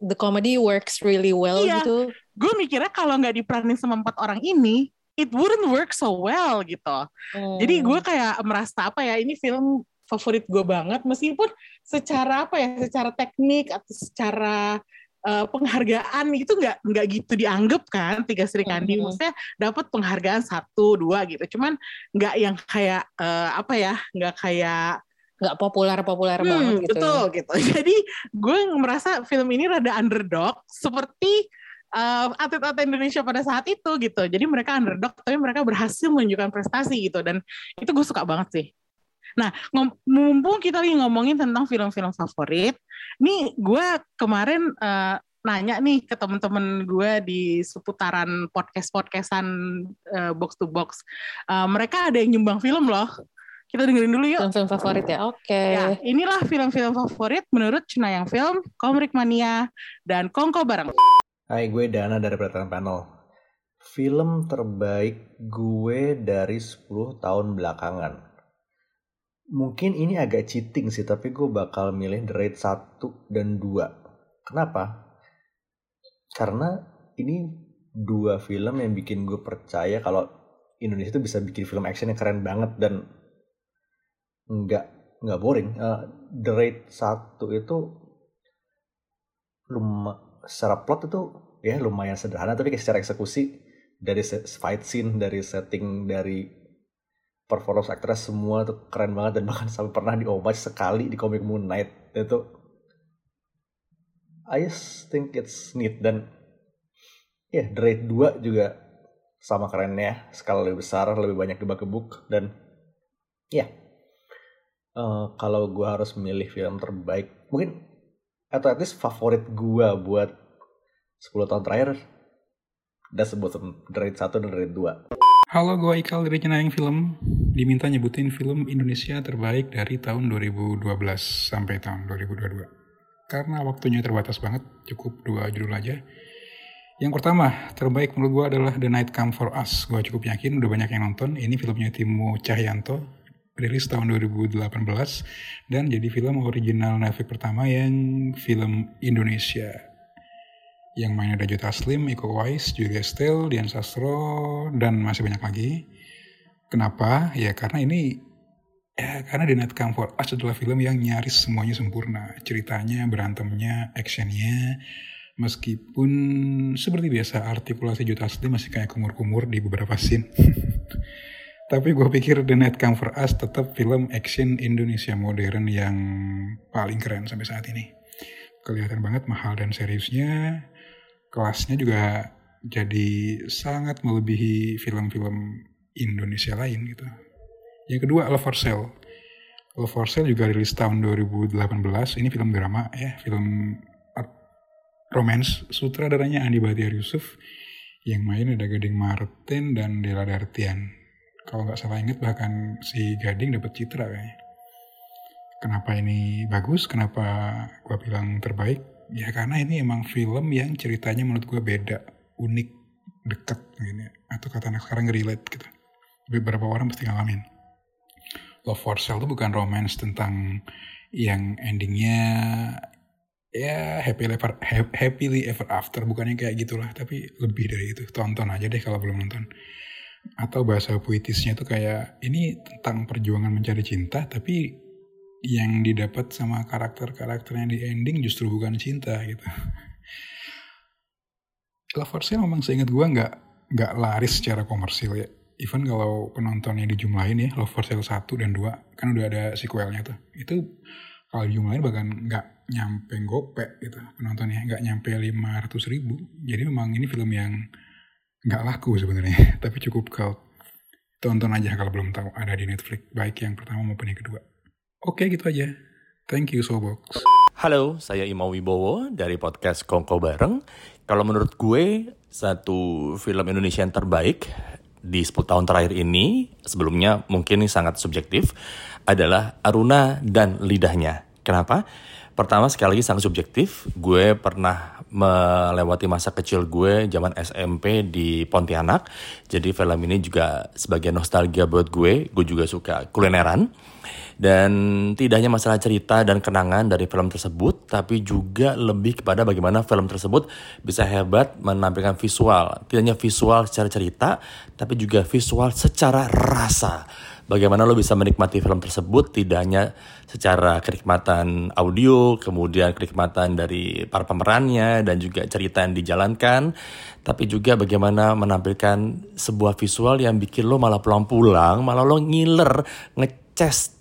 the comedy works really well Iya. gitu. Gue mikirnya kalau nggak diperanin sama empat orang ini It wouldn't work so well gitu Jadi Hmm. gue kayak merasa apa ya ini film favorit gue banget meskipun secara apa ya secara teknik atau secara eh, penghargaan itu nggak nggak gitu dianggap kan tiga Sri Kandi Mhm. maksudnya dapat penghargaan satu dua gitu cuman nggak yang kayak eh, apa ya nggak kayak nggak populer-populer hmm, banget gitu. betul gitu jadi gue merasa film ini rada underdog seperti eh, atlet-atlet Indonesia pada saat itu gitu jadi mereka underdog tapi mereka berhasil menunjukkan prestasi gitu dan itu gue suka banget sih nah ngom- mumpung kita lagi ngomongin tentang film-film favorit Nih gue kemarin uh, nanya nih ke temen-temen gue di seputaran podcast-podcastan uh, box to box. Uh, mereka ada yang nyumbang film loh. Kita dengerin dulu yuk. Film-film favorit ya, oke. Okay. Ya, inilah film-film favorit menurut Cenayang Film, Komrik Mania, dan Kongko Bareng. Hai, gue Dana dari Perhatian Panel. Film terbaik gue dari 10 tahun belakangan. Mungkin ini agak cheating sih, tapi gue bakal milih The Raid 1 dan 2. Kenapa? karena ini dua film yang bikin gue percaya kalau Indonesia itu bisa bikin film action yang keren banget dan nggak nggak boring. Uh, The Raid satu itu lum secara plot itu ya lumayan sederhana tapi secara eksekusi dari fight scene dari setting dari performance actress semua tuh keren banget dan bahkan sampai pernah di sekali di komik Moon Knight. Itu I just think it's neat dan ya yeah, Raid 2 juga sama kerennya skala lebih besar lebih banyak dibakebuk dan ya yeah, uh, kalau gue harus memilih film terbaik mungkin atau at least favorit gue buat 10 tahun terakhir udah sebut Raid 1 dan Raid 2 Halo, gue Ikal dari Cenayang Film. Diminta nyebutin film Indonesia terbaik dari tahun 2012 sampai tahun 2022 karena waktunya terbatas banget, cukup dua judul aja. Yang pertama, terbaik menurut gue adalah The Night Come For Us. Gue cukup yakin udah banyak yang nonton. Ini filmnya Timo Cahyanto, rilis tahun 2018, dan jadi film original Netflix pertama yang film Indonesia. Yang main ada Jota Slim, Iko Uwais, Julia Stell, Dian Sastro, dan masih banyak lagi. Kenapa? Ya karena ini Ya, karena The Night Come For Us adalah film yang nyaris semuanya sempurna. Ceritanya, berantemnya, actionnya, meskipun seperti biasa artikulasi Juta Asli masih kayak kumur-kumur di beberapa scene. Tapi gue pikir The Night Come For Us tetap film action Indonesia modern yang paling keren sampai saat ini. Kelihatan banget mahal dan seriusnya. Kelasnya juga jadi sangat melebihi film-film Indonesia lain gitu. Yang kedua Love for Sale. Love for Sale juga rilis tahun 2018. Ini film drama ya, film romance. Sutradaranya Andi Batiar Yusuf. Yang main ada Gading Martin dan Dela Dartian. Kalau nggak salah inget bahkan si Gading dapat citra kayaknya. Kenapa ini bagus? Kenapa gue bilang terbaik? Ya karena ini emang film yang ceritanya menurut gue beda, unik, deket gini. Atau kata anak sekarang relate gitu. Beberapa orang pasti ngalamin. Love for Sale itu bukan romance tentang yang endingnya ya happy ever happily ever after bukannya kayak gitulah tapi lebih dari itu tonton aja deh kalau belum nonton atau bahasa puitisnya tuh kayak ini tentang perjuangan mencari cinta tapi yang didapat sama karakter-karakternya di ending justru bukan cinta gitu. Love for Sale memang seingat gue nggak nggak laris secara komersil ya. Even kalau penontonnya dijumlahin ya for Sale 1 dan 2 kan udah ada sequelnya tuh. Itu kalau dijumlahin bahkan nggak nyampe gope gitu penontonnya nggak nyampe 500 ribu. Jadi memang ini film yang nggak laku sebenarnya tapi cukup kalau tonton aja kalau belum tahu ada di Netflix baik yang pertama maupun yang kedua oke gitu aja thank you Sobox Halo, saya Imau Wibowo dari podcast Kongko Bareng. Kalau menurut gue, satu film Indonesia yang terbaik di 10 tahun terakhir ini, sebelumnya mungkin sangat subjektif, adalah Aruna dan Lidahnya. Kenapa? Pertama sekali lagi sangat subjektif, gue pernah melewati masa kecil gue zaman SMP di Pontianak. Jadi film ini juga sebagai nostalgia buat gue, gue juga suka kulineran. Dan tidak hanya masalah cerita dan kenangan dari film tersebut, tapi juga lebih kepada bagaimana film tersebut bisa hebat menampilkan visual. Tidak hanya visual secara cerita, tapi juga visual secara rasa. Bagaimana lo bisa menikmati film tersebut tidak hanya secara kenikmatan audio, kemudian kenikmatan dari para pemerannya dan juga cerita yang dijalankan, tapi juga bagaimana menampilkan sebuah visual yang bikin lo malah pulang-pulang, malah lo ngiler, ngeces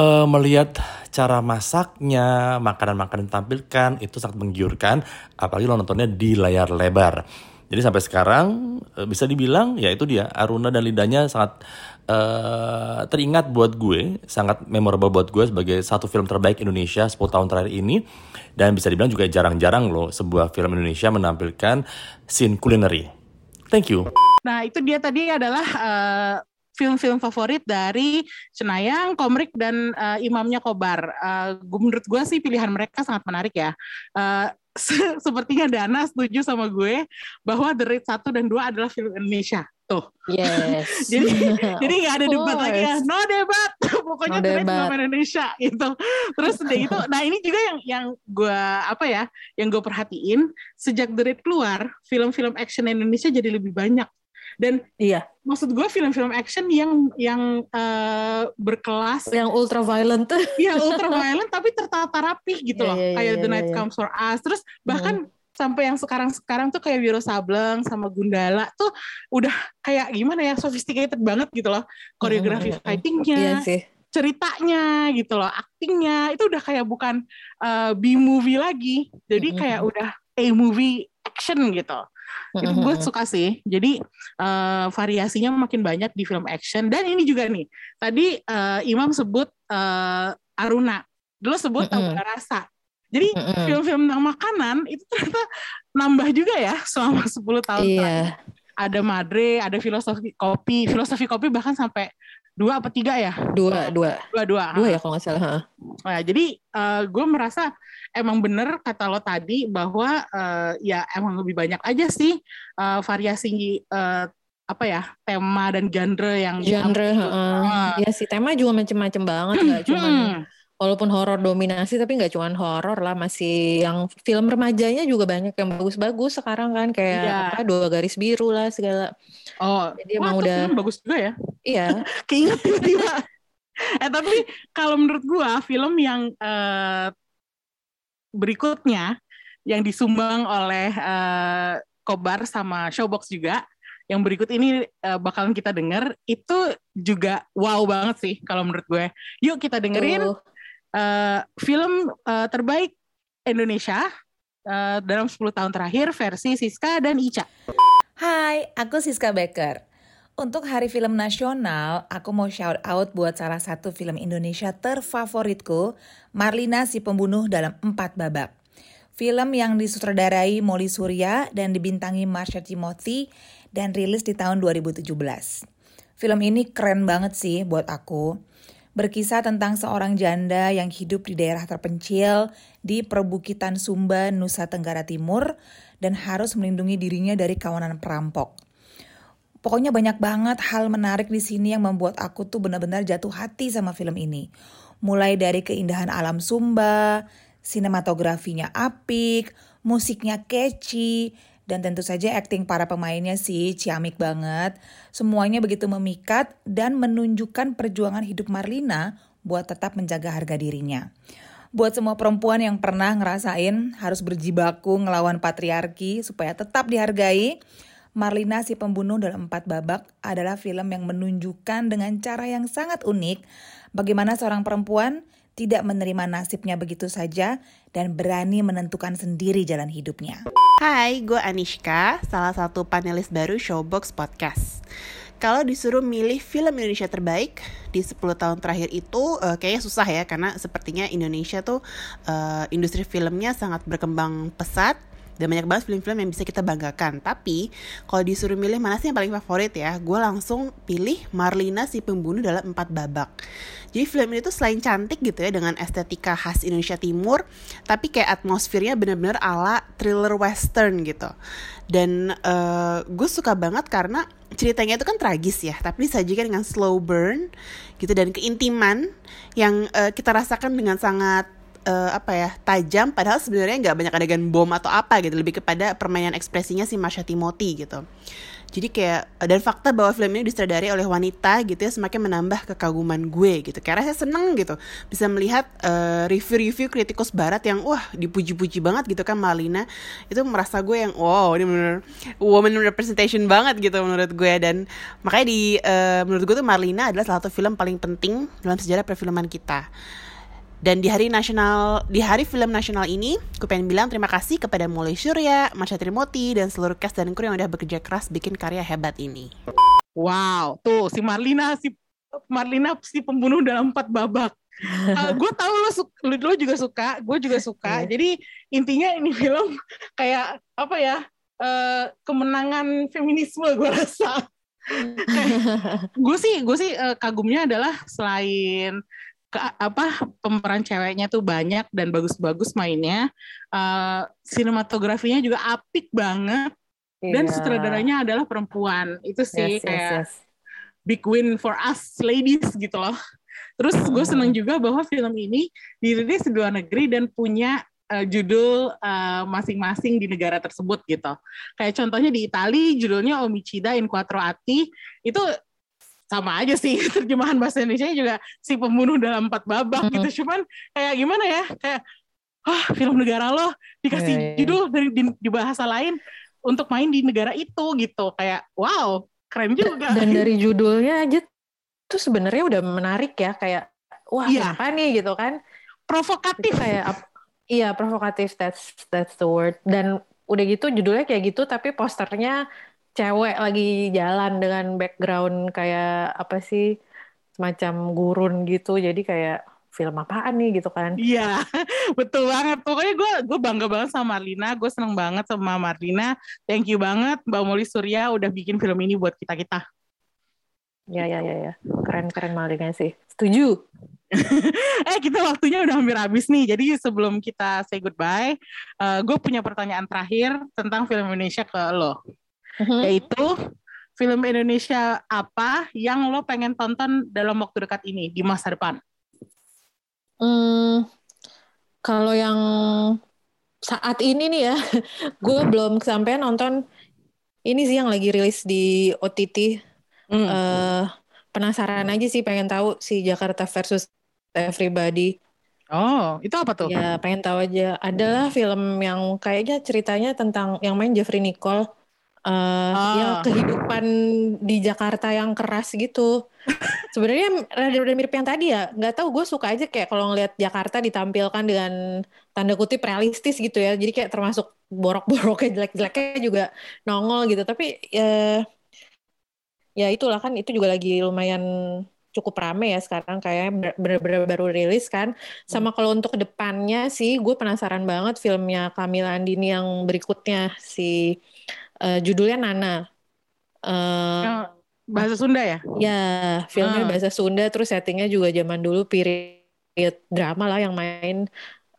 uh, melihat cara masaknya, makanan-makanan ditampilkan itu sangat menggiurkan, apalagi lo nontonnya di layar lebar. Jadi sampai sekarang eh, bisa dibilang ya itu dia Aruna dan Lidanya sangat uh, teringat buat gue, sangat memorable buat gue sebagai satu film terbaik Indonesia 10 tahun terakhir ini dan bisa dibilang juga jarang-jarang loh sebuah film Indonesia menampilkan scene culinary. Thank you. Nah, itu dia tadi adalah uh, film-film favorit dari Cenayang, Komrik, dan uh, Imamnya Kobar. Uh, menurut gue sih pilihan mereka sangat menarik ya. Uh, sepertinya Dana setuju sama gue bahwa The Raid 1 dan 2 adalah film Indonesia. Tuh. Yes. jadi jadi nggak ada debat lagi ya. No debat. Pokoknya no Raid film Indonesia gitu. Terus udah itu, nah ini juga yang yang gue apa ya, yang gue perhatiin sejak The Raid keluar, film-film action Indonesia jadi lebih banyak dan iya maksud gue film-film action yang yang uh, berkelas yang ultra violent iya ultra violent tapi tertata rapi gitu yeah, loh yeah, kayak yeah, The Night yeah. Comes for Us terus bahkan mm. Sampai yang sekarang-sekarang tuh kayak Wiro Sableng sama Gundala tuh udah kayak gimana ya sophisticated banget gitu loh. Koreografi mm. fightingnya iya sih. ceritanya gitu loh, aktingnya itu udah kayak bukan uh, B movie lagi, jadi kayak udah A movie action gitu. Itu gue suka sih. Jadi uh, variasinya makin banyak di film action. Dan ini juga nih tadi uh, Imam sebut uh, Aruna. Dulu sebut mm -hmm. Rasa jadi film-film tentang makanan itu ternyata nambah juga ya selama 10 tahun iya. ada Madre ada filosofi kopi. Filosofi kopi bahkan sampai dua apa tiga ya? Dua dua. Dua dua dua ya kalau nggak salah nah, jadi uh, gue merasa emang bener kata lo tadi bahwa uh, ya emang lebih banyak aja sih uh, variasi uh, apa ya tema dan genre yang genre uh, uh. ya sih tema juga macem-macem banget nggak cuma walaupun horor dominasi tapi nggak cuma horor lah masih yang film remajanya juga banyak yang bagus-bagus sekarang kan kayak iya. apa dua garis biru lah segala. Oh jadi Wah, emang udah bagus juga ya? Iya. Keinget tiba-tiba. Eh tapi kalau menurut gua film yang uh, berikutnya yang disumbang oleh uh, Kobar sama Showbox juga yang berikut ini uh, bakalan kita denger itu juga wow banget sih kalau menurut gue. Yuk kita dengerin. Uh uh, film uh, terbaik Indonesia uh, dalam 10 tahun terakhir versi Siska dan Ica. Hai, aku Siska Becker. Untuk Hari Film Nasional, aku mau shout out buat salah satu film Indonesia terfavoritku, Marlina si Pembunuh dalam Empat Babak. Film yang disutradarai Molly Surya dan dibintangi Marsha Timothy dan rilis di tahun 2017. Film ini keren banget sih buat aku berkisah tentang seorang janda yang hidup di daerah terpencil di perbukitan Sumba, Nusa Tenggara Timur, dan harus melindungi dirinya dari kawanan perampok. Pokoknya banyak banget hal menarik di sini yang membuat aku tuh benar-benar jatuh hati sama film ini. Mulai dari keindahan alam Sumba, sinematografinya apik, musiknya catchy, dan tentu saja akting para pemainnya sih ciamik banget. Semuanya begitu memikat dan menunjukkan perjuangan hidup Marlina buat tetap menjaga harga dirinya. Buat semua perempuan yang pernah ngerasain harus berjibaku ngelawan patriarki supaya tetap dihargai, Marlina si pembunuh dalam empat babak adalah film yang menunjukkan dengan cara yang sangat unik bagaimana seorang perempuan tidak menerima nasibnya begitu saja dan berani menentukan sendiri jalan hidupnya. Hai, gue Anishka, salah satu panelis baru Showbox Podcast. Kalau disuruh milih film Indonesia terbaik di 10 tahun terakhir itu uh, kayaknya susah ya karena sepertinya Indonesia tuh uh, industri filmnya sangat berkembang pesat dan banyak banget film-film yang bisa kita banggakan. Tapi kalau disuruh milih mana sih yang paling favorit ya gue langsung pilih Marlina si pembunuh dalam empat babak. Jadi film ini tuh selain cantik gitu ya dengan estetika khas Indonesia Timur tapi kayak atmosfernya bener-bener ala thriller western gitu. Dan uh, gue suka banget karena ceritanya itu kan tragis ya tapi disajikan dengan slow burn gitu dan keintiman yang uh, kita rasakan dengan sangat uh, apa ya tajam padahal sebenarnya nggak banyak adegan bom atau apa gitu lebih kepada permainan ekspresinya si Masha Timothy gitu. Jadi kayak dan fakta bahwa film ini disutradari oleh wanita gitu ya semakin menambah kekaguman gue gitu. Karena saya seneng gitu bisa melihat uh, review-review kritikus barat yang wah dipuji-puji banget gitu kan Malina. Itu merasa gue yang wow ini bener woman representation banget gitu menurut gue. Dan makanya di uh, menurut gue tuh Marlina adalah salah satu film paling penting dalam sejarah perfilman kita Dan di hari nasional, di hari film nasional ini, gue pengen bilang terima kasih kepada Mulai Surya, Marsha Trimoti, dan seluruh cast dan kru yang udah bekerja keras bikin karya hebat ini. Wow, tuh si Marlina si Marlina si pembunuh dalam empat babak. uh, gue tahu lo, lo, lo juga suka, gue juga suka. Iya. Jadi intinya ini film kayak apa ya? Uh, kemenangan feminisme gue rasa. gue sih gue sih uh, kagumnya adalah selain ke, apa pemeran ceweknya tuh banyak dan bagus-bagus mainnya, uh, sinematografinya juga apik banget dan Iya. sutradaranya adalah perempuan. Itu sih Yes, yes, kayak yes. big win for us ladies gitu loh. Terus gue seneng juga bahwa film ini dirilis di luar negeri dan punya uh, judul uh, masing-masing di negara tersebut gitu. Kayak contohnya di Italia judulnya Omicida in Quattro Atti itu sama aja sih terjemahan bahasa Indonesia juga si pembunuh dalam empat babak Mhm. gitu. Cuman kayak gimana ya? Kayak ah film negara lo dikasih Iya, iya. judul dari di, di bahasa lain untuk main di negara itu gitu. Kayak wow, keren juga. Dan dari judulnya aja tuh sebenarnya udah menarik ya kayak wah Iya. apa nih gitu kan. provokatif kayak iya provokatif that's that's the word dan udah gitu judulnya kayak gitu tapi posternya cewek lagi jalan dengan background kayak apa sih semacam gurun gitu jadi kayak film apaan nih gitu kan Iya, betul banget. Pokoknya gue gue bangga banget sama Marlina. Gue seneng banget sama Marlina. Thank you banget Mbak Molly Surya udah bikin film ini buat kita kita. ya ya ya ya keren keren malingnya sih setuju eh kita waktunya udah hampir habis nih. Jadi sebelum kita say goodbye, gue punya pertanyaan terakhir tentang film Indonesia ke lo, yaitu film Indonesia apa yang lo pengen tonton dalam waktu dekat ini di masa depan? Hmm, kalau yang saat ini nih ya, gue belum kesampaian nonton ini sih yang lagi rilis di OTT. Hmm. Eh, penasaran aja sih, pengen tahu si Jakarta versus Everybody. Oh, itu apa tuh? Ya, pengen tahu aja. Adalah film yang kayaknya ceritanya tentang yang main Jeffrey Nicole. Eh, Ah. ya kehidupan di Jakarta yang keras gitu. Sebenarnya rada-rada mirip yang tadi ya. Nggak tahu gue suka aja kayak kalau ngelihat Jakarta ditampilkan dengan tanda kutip realistis gitu ya. Jadi kayak termasuk borok-boroknya jelek-jeleknya juga nongol gitu. Tapi eh, ya itulah kan itu juga lagi lumayan cukup rame ya sekarang kayak bener-bener baru rilis kan. Sama kalau untuk ke depannya sih gue penasaran banget filmnya Kamila Andini yang berikutnya si eh, judulnya Nana. Eh, Yang bahasa Sunda ya? Ya, filmnya Ah. bahasa Sunda, terus settingnya juga zaman dulu period drama lah yang main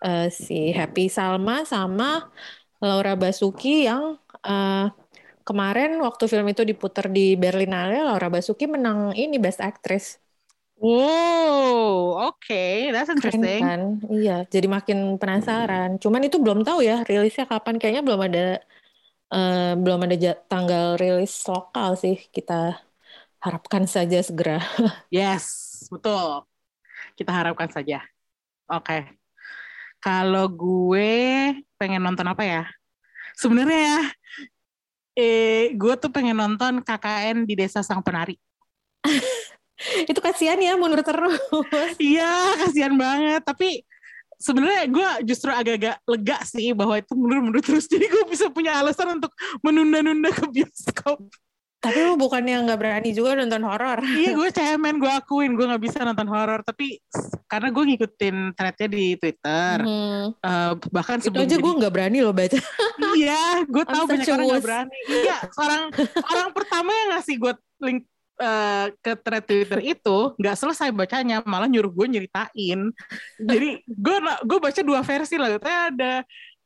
eh, si Happy Salma sama Laura Basuki yang eh, kemarin waktu film itu diputar di Berlinale, Laura Basuki menang ini Best Actress. Wow, oke, that's Keren interesting. kan? Iya, jadi makin penasaran. Cuman itu belum tahu ya rilisnya kapan. Kayaknya belum ada eh, belum ada tanggal rilis lokal sih. Kita harapkan saja segera. Yes, betul. Kita harapkan saja. Oke. Kalau gue pengen nonton apa ya? Sebenarnya ya, eh, gue tuh pengen nonton KKN di Desa Sang Penari. Itu kasihan ya mundur terus. Iya, kasihan banget. Tapi sebenarnya gue justru agak-agak lega sih bahwa itu mundur-mundur terus. Jadi gue bisa punya alasan untuk menunda-nunda ke bioskop. Tapi lu bukannya nggak berani juga nonton horor. iya, gue cemen, gue akuin. Gue nggak bisa nonton horor. Tapi karena gue ngikutin threadnya di Twitter. Mhm. eh, bahkan Itu sebelum aja gue nggak berani loh baca. Iya, gue tahu banyak orang nggak berani. Iya, orang orang pertama yang ngasih gue link eh, ke thread Twitter itu nggak selesai bacanya, malah nyuruh gue nyeritain. Jadi gue gue baca dua versi lah, katanya ada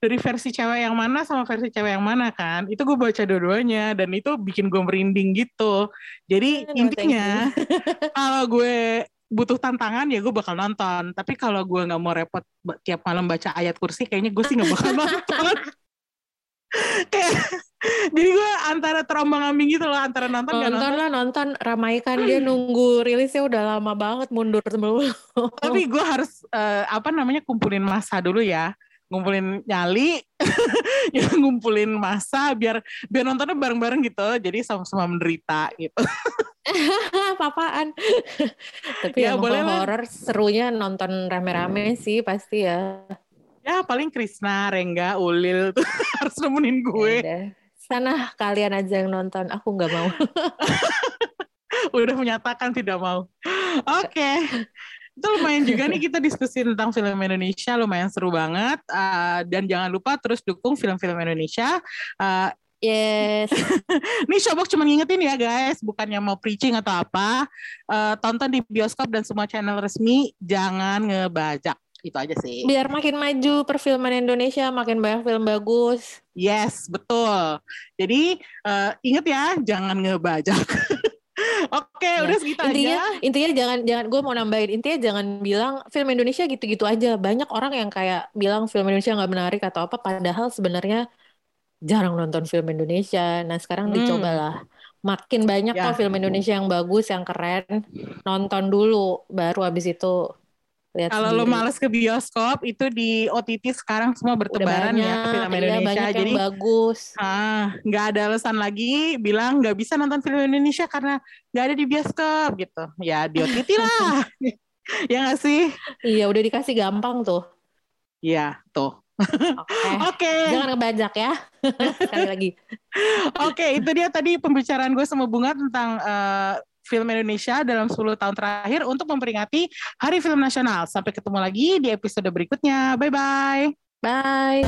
dari versi cewek yang mana sama versi cewek yang mana kan. Itu gue baca dua-duanya dan itu bikin gue merinding gitu. Jadi No, intinya kalau gue butuh tantangan ya gue bakal nonton. Tapi kalau gue nggak mau repot tiap malam baca ayat kursi, kayaknya gue sih nggak bakal nonton. Kayak jadi gue antara terombang ambing gitu loh antara nonton Nonton nonton. lah nonton ramaikan dia nunggu rilisnya udah lama banget mundur sebelum. Tapi gue harus eh, apa namanya kumpulin masa dulu ya, ngumpulin nyali, ya ngumpulin masa biar biar nontonnya bareng-bareng gitu. Jadi sama-sama menderita gitu. Papaan. Tapi Ya, yang boleh horor serunya nonton rame-rame sih pasti ya. Ya paling Krisna, Rengga, Ulil tuh harus nemenin gue. Ya. Sana kalian aja yang nonton, aku nggak mau. Udah menyatakan tidak mau. Oke. Itu lumayan juga nih kita diskusi tentang film Indonesia, lumayan seru banget. Uh, dan jangan lupa terus dukung film-film Indonesia. Uh, Yes. Nih Showbox cuma ngingetin ya guys, bukannya mau preaching atau apa. Eh, tonton di bioskop dan semua channel resmi, jangan ngebajak. Itu aja sih. Biar makin maju perfilman Indonesia, makin banyak film bagus. Yes, betul. Jadi eh, inget ya, jangan ngebajak. Oke, Ya, udah segitu intinya aja. intinya jangan jangan gue mau nambahin intinya jangan bilang film Indonesia gitu-gitu aja banyak orang yang kayak bilang film Indonesia nggak menarik atau apa padahal sebenarnya jarang nonton film Indonesia nah sekarang Hmm. dicobalah makin banyak Ya. kok film Indonesia yang bagus yang keren nonton dulu baru abis itu lihat Kalau lo males ke bioskop, itu di OTT sekarang semua bertebaran banyak ya film iya, Indonesia. banyak Jadi yang bagus ah nggak ada alasan lagi bilang nggak bisa nonton film Indonesia karena nggak ada di bioskop gitu. Ya di OTT lah. ya nggak sih? iya udah dikasih gampang tuh Iya, tuh. oke Oke. jangan ngebajak ya sekali lagi Oke, itu dia tadi pembicaraan gue sama Bunga tentang eh, film Indonesia dalam 10 tahun terakhir untuk memperingati Hari Film Nasional. Sampai ketemu lagi di episode berikutnya. Bye-bye. bye